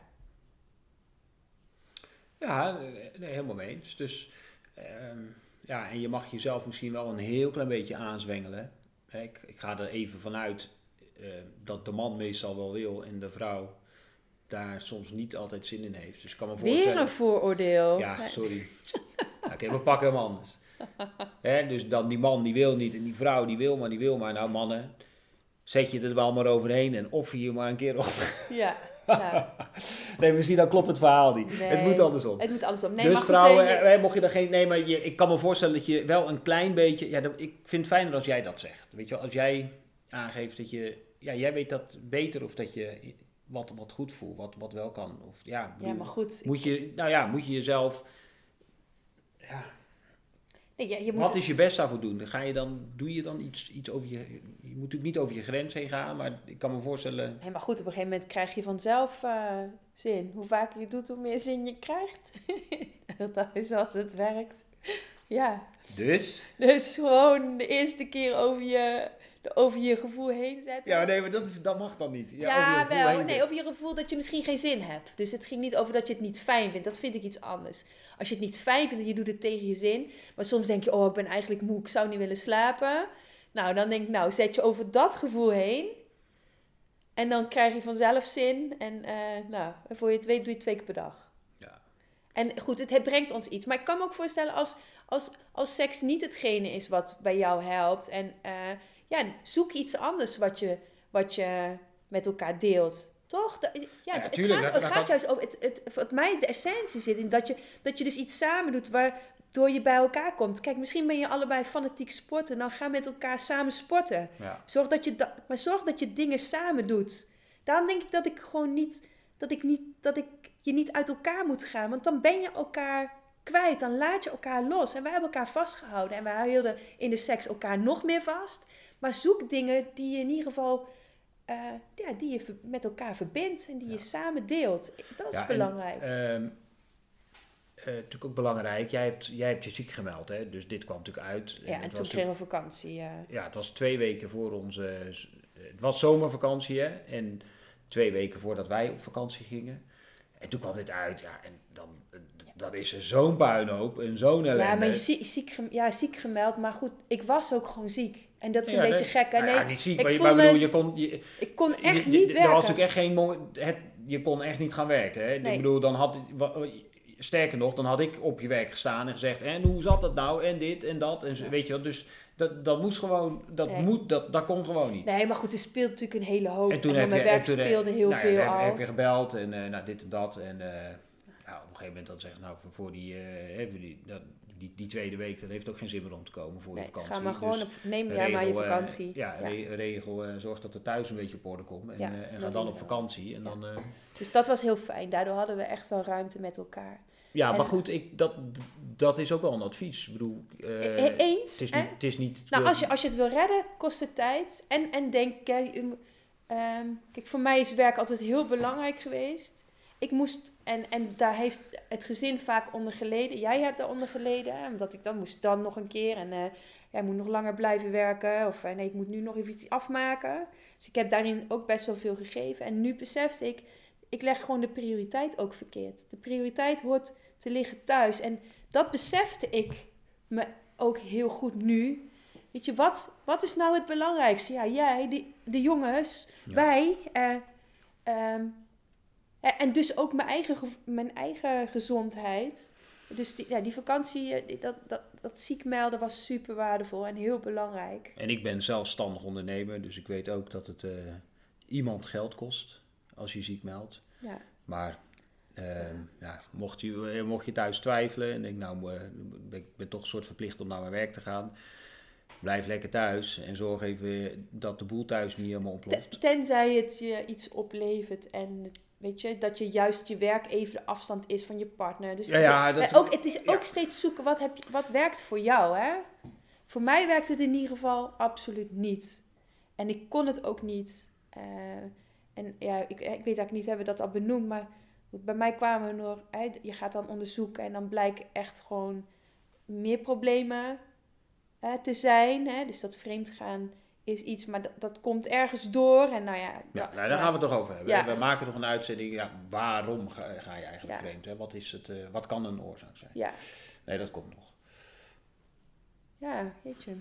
Ja, nee, helemaal mee eens. Dus ehm, ja, en je mag jezelf misschien wel een heel klein beetje aanzwengelen. Ik, ik ga er even vanuit eh, dat de man meestal wel wil en de vrouw daar soms niet altijd zin in heeft. Dus ik kan me weer voorstellen... een vooroordeel. Ja, sorry. Oké, we pakken hem anders. Hè, dus dan die man die wil niet en die vrouw die wil maar, die wil maar. Nou mannen, zet je er wel maar overheen en offer je maar een keer op. Ja, ja. Nee, misschien dan klopt het verhaal niet. Nee. Het moet andersom. het moet alles op. Nee, dus vrouwen, eh, je- eh, eh, mocht je dan geen... Nee, maar je, ik kan me voorstellen dat je wel een klein beetje... Ja, dat- ik vind het fijner als jij dat zegt. Weet je wel, als jij aangeeft dat je... Ja, jij weet dat beter of dat je wat, wat goed voelt, wat, wat wel kan. Of, ja, ja, maar goed. moet je... Nou ja, moet je jezelf... Ja, ja, je moet, wat is je best daarvoor doen? Ga je dan, doe je dan iets, iets over je... Je moet natuurlijk niet over je grens heen gaan, maar ik kan me voorstellen... Nee, maar goed, op een gegeven moment krijg je vanzelf eh, zin. Hoe vaker je doet, hoe meer zin je krijgt. dat is zoals het werkt. Ja, Dus? dus gewoon de eerste keer over je, over je gevoel heen zetten. Ja, nee, maar dat, is, dat mag dan niet. Ja, Ja, wel. Nee, over je gevoel dat je misschien geen zin hebt. Dus het ging niet over dat je het niet fijn vindt. Dat vind ik iets anders. Als je het niet fijn vindt en je doet het tegen je zin. Maar soms denk je, oh, ik ben eigenlijk moe. Ik zou niet willen slapen. Nou, dan denk ik, nou, zet je over dat gevoel heen. En dan krijg je vanzelf zin. En eh, nou, voor je het weet doe je het twee keer per dag. Ja. En goed, het, het brengt ons iets. Maar ik kan me ook voorstellen als, als, als seks niet hetgene is wat bij jou helpt. En eh, ja, zoek iets anders wat je, wat je met elkaar deelt. Toch? Ja, Ja, het tuurlijk, gaat, dat- het dat gaat kan- juist over... Het, het, voor mij de essentie zit in dat je, dat je dus iets samen doet waardoor je bij elkaar komt. Kijk, misschien ben je allebei fanatiek sporten. Dan ga met elkaar samen sporten. Ja. Zorg dat je da- maar zorg dat je dingen samen doet. Daarom denk ik dat ik gewoon niet dat ik niet dat ik je niet uit elkaar moet gaan, want dan ben je elkaar kwijt, dan laat je elkaar los. En wij hebben elkaar vastgehouden en wij hielden in de seks elkaar nog meer vast. Maar zoek dingen die je in ieder geval eh, ja, die je met elkaar verbindt en die je samen deelt. Dat is Ja, en, belangrijk. ehm, eh, natuurlijk ook belangrijk, jij hebt, jij hebt je ziek gemeld, hè? dus dit kwam natuurlijk uit. ja, en toen kregen we vakantie. ja. ja, het was twee weken voor onze. Het was zomervakantie, hè? En twee weken voordat wij op vakantie gingen. En toen kwam dit uit, ja, en dan, dan is er zo'n puinhoop en zo'n ellende. Ja, maar je ziek, ziek, ja, ziek gemeld, maar goed, ik was ook gewoon ziek. En dat is een Ja, beetje nee. gek. hè? Nou Nee, ja, niet ziek, ik maar, je, voel maar me- bedoel, je kon, je, ik kon echt je- niet je- werken. Er was natuurlijk echt geen het, je kon echt niet gaan werken. Hè? Nee. Ik bedoel, dan had sterker nog, dan had ik op je werk gestaan en gezegd: en hoe zat dat nou? En dit en dat. En zo, weet je wel, dus Dat, dat moest gewoon, dat, Nee. moet, dat, dat kon gewoon niet. Nee, maar goed, er speelt natuurlijk een hele hoop. En toen en heb mijn je, werk speelde heel nou veel heb, al. heb je gebeld en eh, nou, dit en dat. En ja, op een gegeven moment dan zeggen ze, nou, voor, voor die, voor die, dat, die, die tweede week, dat heeft ook geen zin meer om te komen voor je vakantie. ga maar gewoon Dus op, neem jij maar je vakantie. ja, Ja. re- regel, eh, zorg dat er thuis een beetje op orde komt. En, Ja, en ga dan op vakantie. En dan, Dus dat was heel fijn. Daardoor hadden we echt wel ruimte met elkaar. Ja, maar goed, ik, dat, dat is ook wel een advies. Ik bedoel, eh, E- Eens? het is hè? Het is niet Nou, als je, als je het wil redden, kost het tijd. En, en denk, kijk, um, ehm, kijk, voor mij is werk altijd heel belangrijk geweest. Ik moest, en, en daar heeft het gezin vaak onder geleden. Jij hebt daar onder geleden, hè, omdat ik dan moest dan nog een keer. En eh jij moet nog langer blijven werken. Of eh, nee, ik moet nu nog even iets afmaken. Dus ik heb daarin ook best wel veel gegeven. En nu besefte ik, ik leg gewoon de prioriteit ook verkeerd. De prioriteit hoort te liggen thuis. En dat besefte ik me ook heel goed nu. Weet je, wat, wat is nou het belangrijkste? Ja, jij, die, de jongens, Ja. wij. eh, ehm, eh, en dus ook mijn eigen, mijn eigen gezondheid. Dus die, ja, die vakantie, eh, dat, dat, dat ziek melden was super waardevol en heel belangrijk. En ik ben zelfstandig ondernemer, dus ik weet ook dat het eh, iemand geld kost als je ziek meldt. Ja. Maar ehm, ja, mocht, je, eh, mocht je thuis twijfelen en denk nou, eh, ben- ik ben toch een soort verplicht om naar mijn werk te gaan. Blijf lekker thuis en zorg even dat de boel thuis niet helemaal ontploft. Ten- Tenzij het je iets oplevert en weet je, dat je juist je werk even de afstand is van je partner. Dus Ja, ja, dat- ook, het is ja. ook steeds zoeken wat, heb je, wat werkt voor jou. Hè? Voor mij werkt het in ieder geval absoluut niet. En ik kon het ook niet. eh, en ja, ik, ik weet eigenlijk niet, hebben we dat al benoemd, maar bij mij kwamen er nog, je gaat dan onderzoeken en dan blijken echt gewoon meer problemen hè, te zijn. Hè? Dus dat vreemdgaan is iets, maar dat, dat komt ergens door. En nou ja, Ja, nou, daar gaan we het toch over hebben. Ja. We maken nog een uitzending. Ja, waarom ga, ga je eigenlijk vreemd? Hè? Wat, is het, eh, wat kan een oorzaak zijn? Ja, Nee, dat komt nog. Ja, weet je.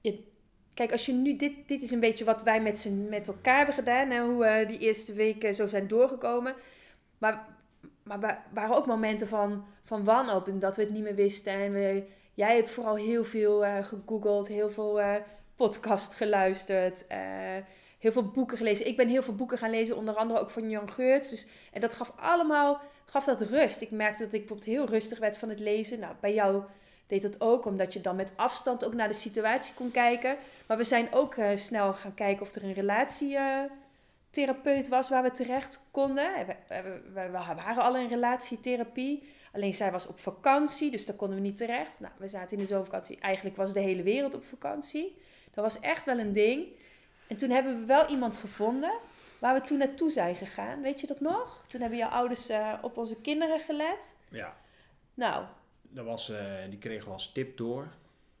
Je- Kijk, als je nu, dit, dit is een beetje wat wij met, met elkaar hebben gedaan, hè, hoe we die eerste weken zo zijn doorgekomen. Maar, maar waren ook momenten van, van wanhoop en dat we het niet meer wisten. En we, jij hebt vooral heel veel eh, gegoogeld, heel veel eh podcast geluisterd, eh, heel veel boeken gelezen. Ik ben heel veel boeken gaan lezen, onder andere ook van Jan Geurts. Dus, en dat gaf allemaal gaf dat rust. Ik merkte dat ik bijvoorbeeld heel rustig werd van het lezen. Nou, bij jou deed dat ook, omdat je dan met afstand ook naar de situatie kon kijken. Maar we zijn ook eh, snel gaan kijken of er een relatietherapeut was waar we terecht konden. En We, we, we- we waren al in relatietherapie. Alleen zij was op vakantie, dus daar konden we niet terecht. Nou, we zaten in de zomervakantie. Eigenlijk was de hele wereld op vakantie. Dat was echt wel een ding. En toen hebben we wel iemand gevonden waar we toen naartoe zijn gegaan. Weet je dat nog? Toen hebben jouw ouders eh, op onze kinderen gelet. Ja, Nou, dat was, eh, die kregen we als tip door.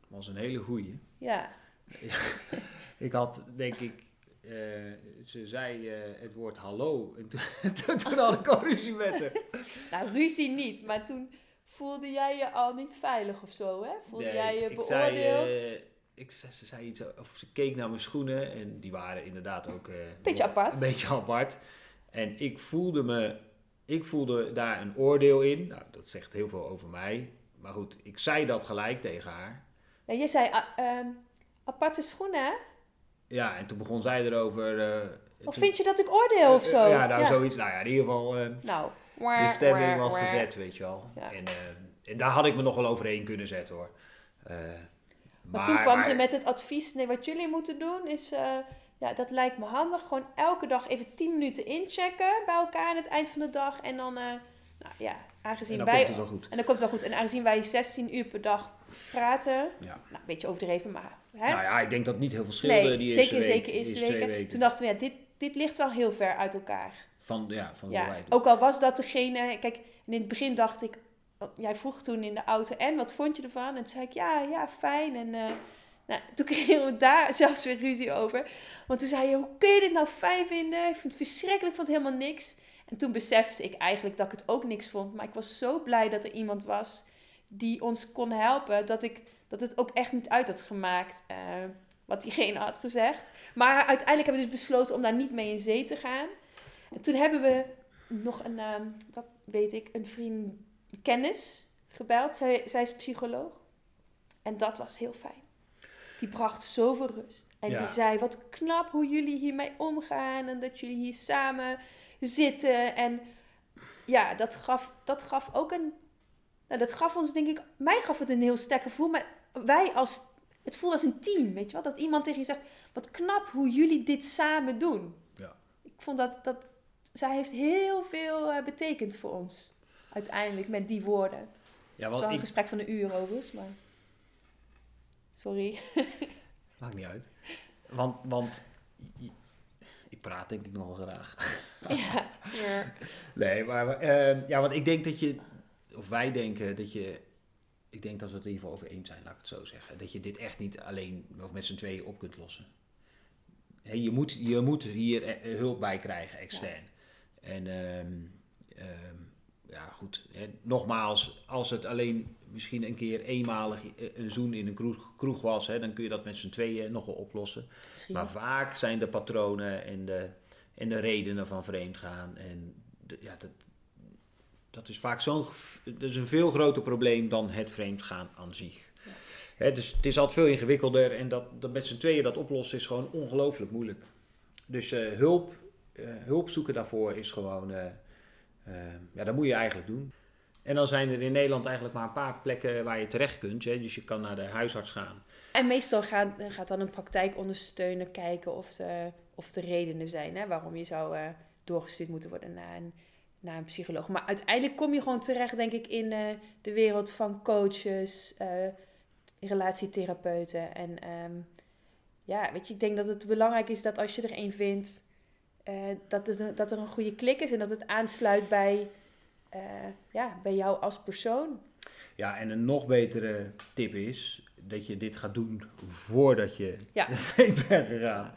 Dat was een hele goeie. ja. Ik had, denk ik, eh, ze zei eh, het woord hallo. En toen, toen, had ik al ruzie met haar. Nou, ruzie niet, maar toen voelde jij je al niet veilig of zo, hè? Voelde Nee, jij je ik beoordeeld? Zei, ik, ze ze zei iets, of ze keek naar mijn schoenen en die waren inderdaad ook... Beetje apart. Een beetje apart. En ik voelde me, ik voelde daar een oordeel in. Nou, dat zegt heel veel over mij. Maar goed, ik zei dat gelijk tegen haar. Nee, je zei ah, ehm, aparte schoenen, hè? Ja, en toen begon zij erover... eh, Of vind je dat ik oordeel of eh, zo? Ja, nou zoiets. Nou ja, in ieder geval... eh, Nou, de stemming was gezet, weet je wel. Ja. En, eh, en daar had ik me nog wel overheen kunnen zetten hoor. Eh, Maar, toen kwam maar- ze met het advies, nee, wat jullie moeten doen is, eh, ja, dat lijkt me handig. Gewoon elke dag even 10 minuten inchecken bij elkaar aan het eind van de dag. En dan, eh, nou ja, aangezien En dan wij... komt het wel goed. En dan komt het wel goed. En aangezien wij 16 uur per dag praten, Ja. nou, een beetje overdreven, maar... Hè? Nou ja, ik denk dat niet heel veel scheelde nee, die eerste zeker, week, zeker eerste twee weken. Toen dachten we, ja, dit, dit ligt wel heel ver uit elkaar. Van, ja, van Ja, wij ook al was dat degene... Kijk, in het begin dacht ik... Jij vroeg toen in de auto, en wat vond je ervan? En toen zei ik, ja, ja, fijn. En eh, nou, toen kregen we daar zelfs weer ruzie over. Want toen zei je, hoe kun je dit nou fijn vinden? Ik vind het verschrikkelijk, ik vond het helemaal niks. En toen besefte ik eigenlijk dat ik het ook niks vond. Maar ik was zo blij dat er iemand was die ons kon helpen. Dat, ik, dat het ook echt niet uit had gemaakt eh, wat diegene had gezegd. Maar uiteindelijk hebben we dus besloten om daar niet mee in zee te gaan. En toen hebben we nog een, ehm, wat weet ik, een vriend, kennis gebeld. Zij, zij is psycholoog. En dat was heel fijn. Die bracht zoveel rust. En Ja. die zei, wat knap hoe jullie hiermee omgaan. En dat jullie hier samen zitten. En ja, dat gaf, dat gaf ook een... Nou, dat gaf ons, denk ik... Mij gaf het een heel sterk gevoel. Maar wij als... Het voelde als een team, weet je wel? Dat iemand tegen je zegt, wat knap hoe jullie dit samen doen. Ja. Ik vond dat... dat zij heeft heel veel eh, betekend voor ons. Uiteindelijk, met die woorden. Ja, wel want een ik... gesprek van een uur overigens, maar... Sorry. Maakt niet uit. Want, want praat denk ik nogal graag. ja. ja. Nee, maar eh, ja, want ik denk dat je, of wij denken dat je, ik denk dat we het er in ieder geval over eens zijn, laat ik het zo zeggen. Dat je dit echt niet alleen of met z'n tweeën op kunt lossen. Je, moet, je moet hier eh, hulp bij krijgen, extern. En ehm, ehm, ja, goed. Hè, nogmaals, als het alleen misschien een keer eenmalig eh, een zoen in een kroeg, kroeg was, hè, dan kun je dat met z'n tweeën nog wel oplossen. Misschien. Maar vaak zijn de patronen en de, en de redenen van vreemdgaan. En de- ja, dat, dat is vaak zo'n dat is een veel groter probleem dan het vreemdgaan aan zich. Ja. Hè, dus het is altijd veel ingewikkelder en dat, dat met z'n tweeën dat oplossen is gewoon ongelooflijk moeilijk. Dus eh, hulp, eh, hulp zoeken daarvoor is gewoon, ja, dat moet je eigenlijk doen. En dan zijn er in Nederland eigenlijk maar een paar plekken waar je terecht kunt. Hè. Dus je kan naar de huisarts gaan. En meestal gaat, gaat dan een praktijkondersteuner kijken of de, of de redenen zijn hè, waarom je zou eh, doorgestuurd moeten worden naar een, naar een psycholoog. Maar uiteindelijk kom je gewoon terecht, denk ik, in eh, de wereld van coaches, eh, relatietherapeuten. En ehm, ja, weet je, ik denk dat het belangrijk is dat als je er één vindt, een- dat er een goede klik is en dat het aansluit bij, eh, ja, bij jou als persoon. Ja, en een nog betere tip is dat je dit gaat doen voordat je Ja. vreemd bent gegaan.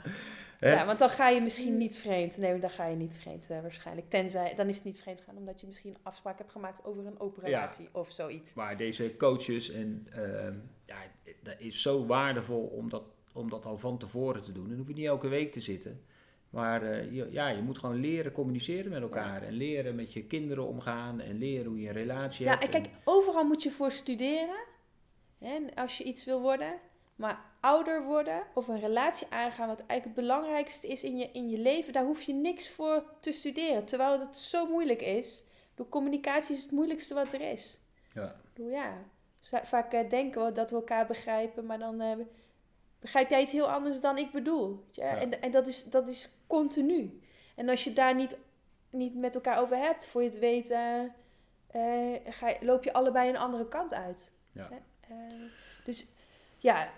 Hè? Ja, want dan ga je misschien niet vreemd. Nee, dan ga je niet vreemd eh, waarschijnlijk. Tenzij, dan is het niet vreemd gaan omdat je misschien een afspraak hebt gemaakt over een open Ja. relatie of zoiets. Maar deze coaches, en ehm, ja, dat is zo waardevol om dat, om dat al van tevoren te doen. En dan hoef je niet elke week te zitten. Maar eh, je, ja, je moet gewoon leren communiceren met elkaar. En leren met je kinderen omgaan. En leren hoe je een relatie Ja, hebt. en kijk, overal moet je voor studeren. Hè, als je iets wil worden. Maar ouder worden of een relatie aangaan, wat eigenlijk het belangrijkste is in je, in je leven, daar hoef je niks voor te studeren. Terwijl het zo moeilijk is. De communicatie is het moeilijkste wat er is. Ja. Bedoel, ja, vaak eh, denken we dat we elkaar begrijpen, maar dan eh, begrijp jij iets heel anders dan ik bedoel. Ja. En, en dat, is, dat is continu. En als je daar niet, niet met elkaar over hebt, voor je het weet, eh, eh, ga, je- loop je allebei een andere kant uit. Ja. Hè? Eh, dus ja,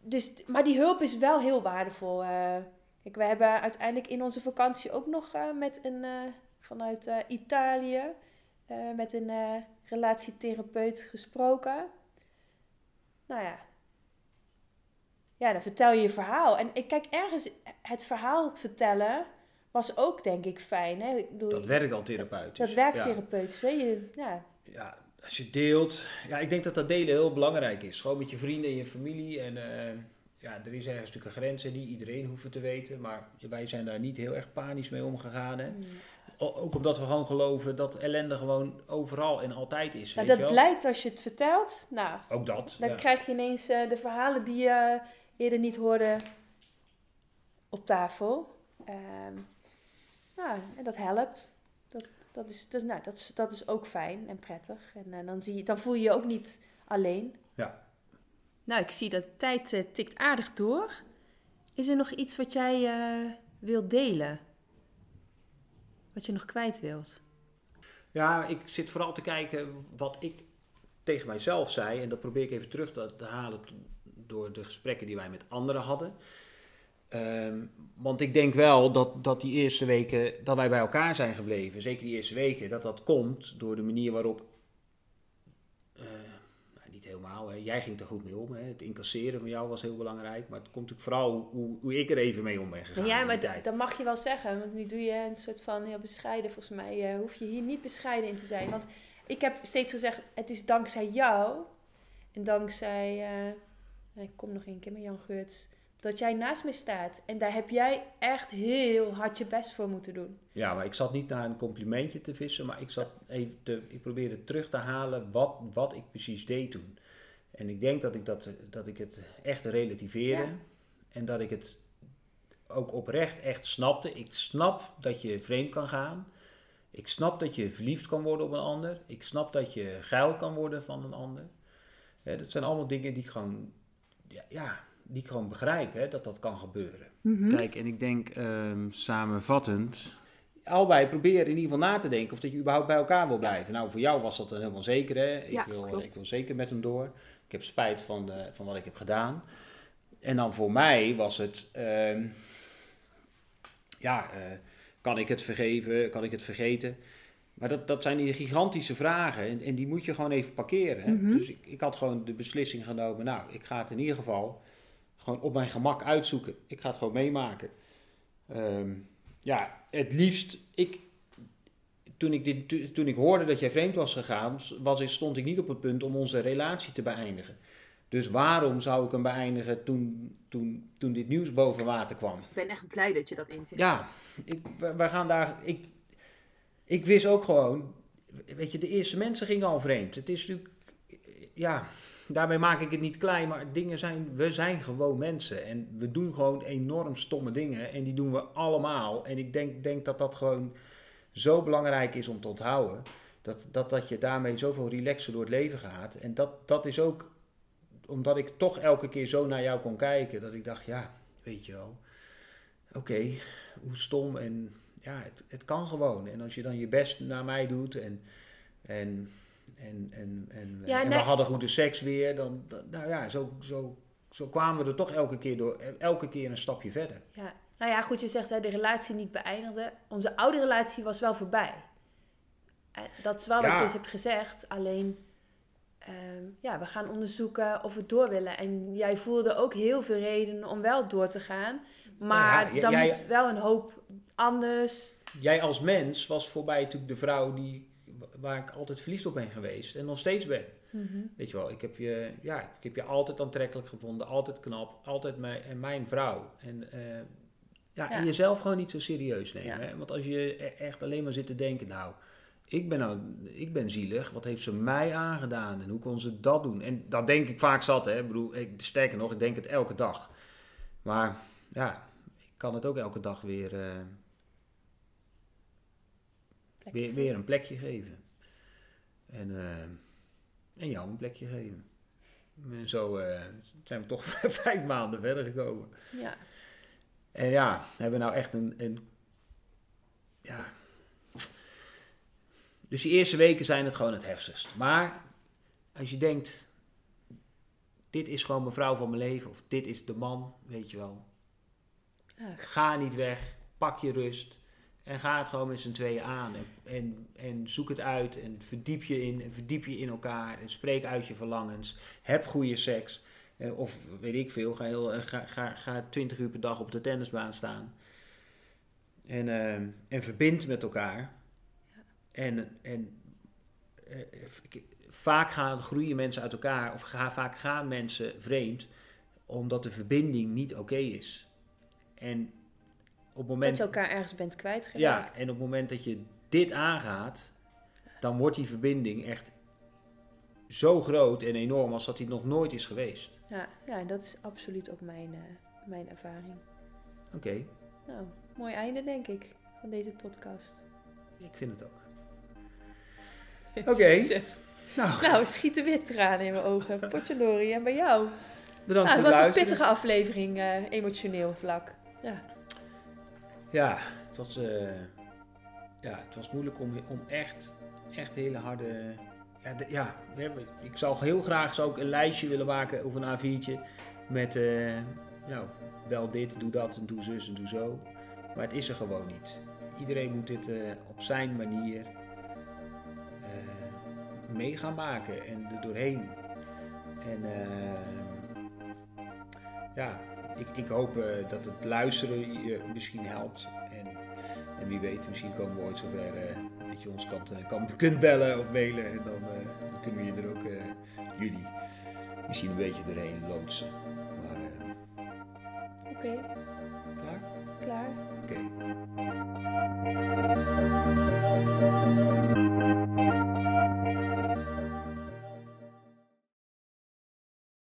dus, maar die hulp is wel heel waardevol. eh. kijk, we hebben uiteindelijk in onze vakantie ook nog eh, met een, eh, vanuit eh, Italië eh, met een eh, relatietherapeut gesproken. Nou ja. Ja, dan vertel je je verhaal. En ik kijk ergens, het verhaal vertellen was ook denk ik fijn. Hè? Ik bedoel, Dat werkt al therapeutisch. dat werkt ja. therapeutisch. Hè? Je, ja, ja, als je deelt. Ja, ik denk dat dat delen heel belangrijk is. Gewoon met je vrienden en je familie. En eh, ja, er is ergens natuurlijk een grens en niet iedereen hoeft te weten. Maar wij zijn daar niet heel erg panisch mee omgegaan. Hè? O- Ook omdat we gewoon geloven dat ellende gewoon overal en altijd is. Nou, weet dat je wel? blijkt als je het vertelt. Nou, Ook dat. dan ja. krijg je ineens eh, de verhalen die je eerder niet hoorde op tafel. Ehm, nou, en dat helpt. Dat, dat, is, dus, nou, dat, is, dat is ook fijn en prettig. En eh, dan, zie je, dan voel je je ook niet alleen. Ja. Nou, ik zie dat de tijd eh, tikt aardig door. Is er nog iets wat jij eh, wilt delen? Wat je nog kwijt wilt? Ja, ik zit vooral te kijken wat ik tegen mijzelf zei. En dat probeer ik even terug te, te halen door de gesprekken die wij met anderen hadden. Ehm, want ik denk wel dat, dat die eerste weken, dat wij bij elkaar zijn gebleven, zeker die eerste weken, dat dat komt door de manier waarop, eh, nou, niet helemaal, hè, jij ging er goed mee om. Hè, het incasseren van jou was heel belangrijk, maar het komt natuurlijk vooral hoe, hoe ik er even mee om ben gegaan. ja, maar dat mag je wel zeggen. Want nu doe je een soort van heel bescheiden. Volgens mij eh, hoef je hier niet bescheiden in te zijn. Want ik heb steeds gezegd, het is dankzij jou. En dankzij, eh, ik kom nog één keer met Jan Geurts. Dat jij naast me staat. En daar heb jij echt heel hard je best voor moeten doen. Ja, maar ik zat niet naar een complimentje te vissen, maar ik zat even te, ik probeerde terug te halen wat, wat ik precies deed toen. En ik denk dat ik, dat, dat ik het echt relativeerde. Ja. En dat ik het ook oprecht echt snapte. Ik snap dat je vreemd kan gaan. Ik snap dat je verliefd kan worden op een ander. Ik snap dat je geil kan worden van een ander. Dat zijn allemaal dingen die ik gewoon, ja, ja, die ik gewoon begrijp, hè, dat dat kan gebeuren. Mhm. Kijk, en ik denk ehm, samenvattend. Allebei proberen in ieder geval na te denken of dat je überhaupt bij elkaar wil blijven. Nou, voor jou was dat dan helemaal zeker, hè? Ik, Ja, wil, klopt. ik wil zeker met hem door. Ik heb spijt van, eh, van wat ik heb gedaan. En dan voor mij was het, ehm, ja, eh, kan ik het vergeven? Kan ik het vergeten? Maar dat, dat zijn die gigantische vragen en, en die moet je gewoon even parkeren. Hè? Mhm. Dus ik, ik had gewoon de beslissing genomen, nou, ik ga het in ieder geval gewoon op mijn gemak uitzoeken. Ik ga het gewoon meemaken. Ehm, ja, het liefst, ik, toen, ik dit, to- toen ik hoorde dat jij vreemd was gegaan, was, stond ik niet op het punt om onze relatie te beëindigen. Dus waarom zou ik hem beëindigen toen, toen, toen dit nieuws boven water kwam? Ik ben echt blij dat je dat inzicht Ja, had. we gaan daar. Ik, ik wist ook gewoon. Weet je, de eerste mensen gingen al vreemd. Het is natuurlijk. Ja, daarmee maak ik het niet klein, maar dingen zijn. We zijn gewoon mensen. En we doen gewoon enorm stomme dingen. En die doen we allemaal. En ik denk, denk dat dat gewoon zo belangrijk is om te onthouden. Dat, dat, dat je daarmee zoveel relaxer door het leven gaat. En dat, dat is ook omdat ik toch elke keer zo naar jou kon kijken. Dat ik dacht, ja, weet je wel. Oké, hoe stom en ja, het, het kan gewoon. En als je dan je best naar mij doet en, en, en, en, en, Ja, en nee. we hadden goede seks weer, dan, nou ja, zo, zo, zo kwamen we er toch elke keer door, elke keer een stapje verder. Ja. Nou ja, goed, je zegt hè, de relatie niet beëindigde. Onze oude relatie was wel voorbij. En dat is wel wat je hebt gezegd. Alleen, ehm, ja, we gaan onderzoeken of we door willen. En jij voelde ook heel veel redenen om wel door te gaan. Maar Ja, dan jij- moet wel een hoop anders. Jij als mens was voor mij natuurlijk de vrouw die, waar ik altijd verliefd op ben geweest en nog steeds ben. Weet je wel, ik heb je, ja, ik heb je altijd aantrekkelijk gevonden, altijd knap, altijd mijn, en mijn vrouw. En, eh, ja, Ja. en jezelf gewoon niet zo serieus nemen. Ja. Hè? Want als je e- echt alleen maar zit te denken, nou, ik ben, nou, ik ben zielig, wat heeft ze mij aangedaan en hoe kon ze dat doen? En dat denk ik vaak zat, hè. Ik bedoel, ik, sterker nog, ik denk het elke dag. Maar ja, ik kan het ook elke dag weer, eh, weer, een plekje geven. En, eh, en jou een plekje geven. En zo eh, zijn we toch vijf maanden verder gekomen. Ja. En ja, hebben we nou echt een, een. Ja. Dus die eerste weken zijn het gewoon het heftigst. Maar als je denkt. Dit is gewoon mijn vrouw van mijn leven. Of dit is de man, weet je wel. Ach, Ga niet weg. Pak je rust. En ga het gewoon met z'n tweeën aan. En, en, en zoek het uit. En verdiep je in. En verdiep je in elkaar. En spreek uit je verlangens. Heb goede seks. Eh, Of weet ik veel. Ga, heel, eh, ga, ga, ga 20 uur per dag op de tennisbaan staan. En, eh, en verbind met elkaar. En, en eh, ik- vaak gaan, groeien mensen uit elkaar. Of ga, vaak gaan mensen vreemd. Omdat de verbinding niet oké is. En op moment Dat je elkaar ergens bent ja, kwijtgeraakt. en op het moment dat je dit aangaat, dan wordt die verbinding echt zo groot en enorm als dat die nog nooit is geweest. Ja, ja, en dat is absoluut ook mijn, eh, mijn ervaring. Oké, Nou, mooi einde denk ik van deze podcast. ik vind het ook. Oké. Nou, Nou, schieten weer tranen in mijn ogen. Potjalorie, en bij jou? bedankt Nou, voor het het was een pittige aflevering, eh, emotioneel vlak. Ja, Ja, het was, eh, ja, het was moeilijk om, om echt, echt hele harde... Ja, ja, ik zou heel graag zou ik een lijstje willen maken of een A4'tje met, eh, nou, wel dit, doe dat en doe zus en doe zo. Maar het is er gewoon niet. Iedereen moet dit eh, op zijn manier mee gaan maken en er doorheen. En ja, ik, hoop eh, dat het luisteren je misschien helpt. En, en wie weet, misschien komen we ooit zover uh, dat je ons kan, eh, kan, kunt bellen of mailen. En dan, kunnen we je er ook, jullie, misschien een beetje doorheen loodsen. Oké. Klaar? Klaar. Oké.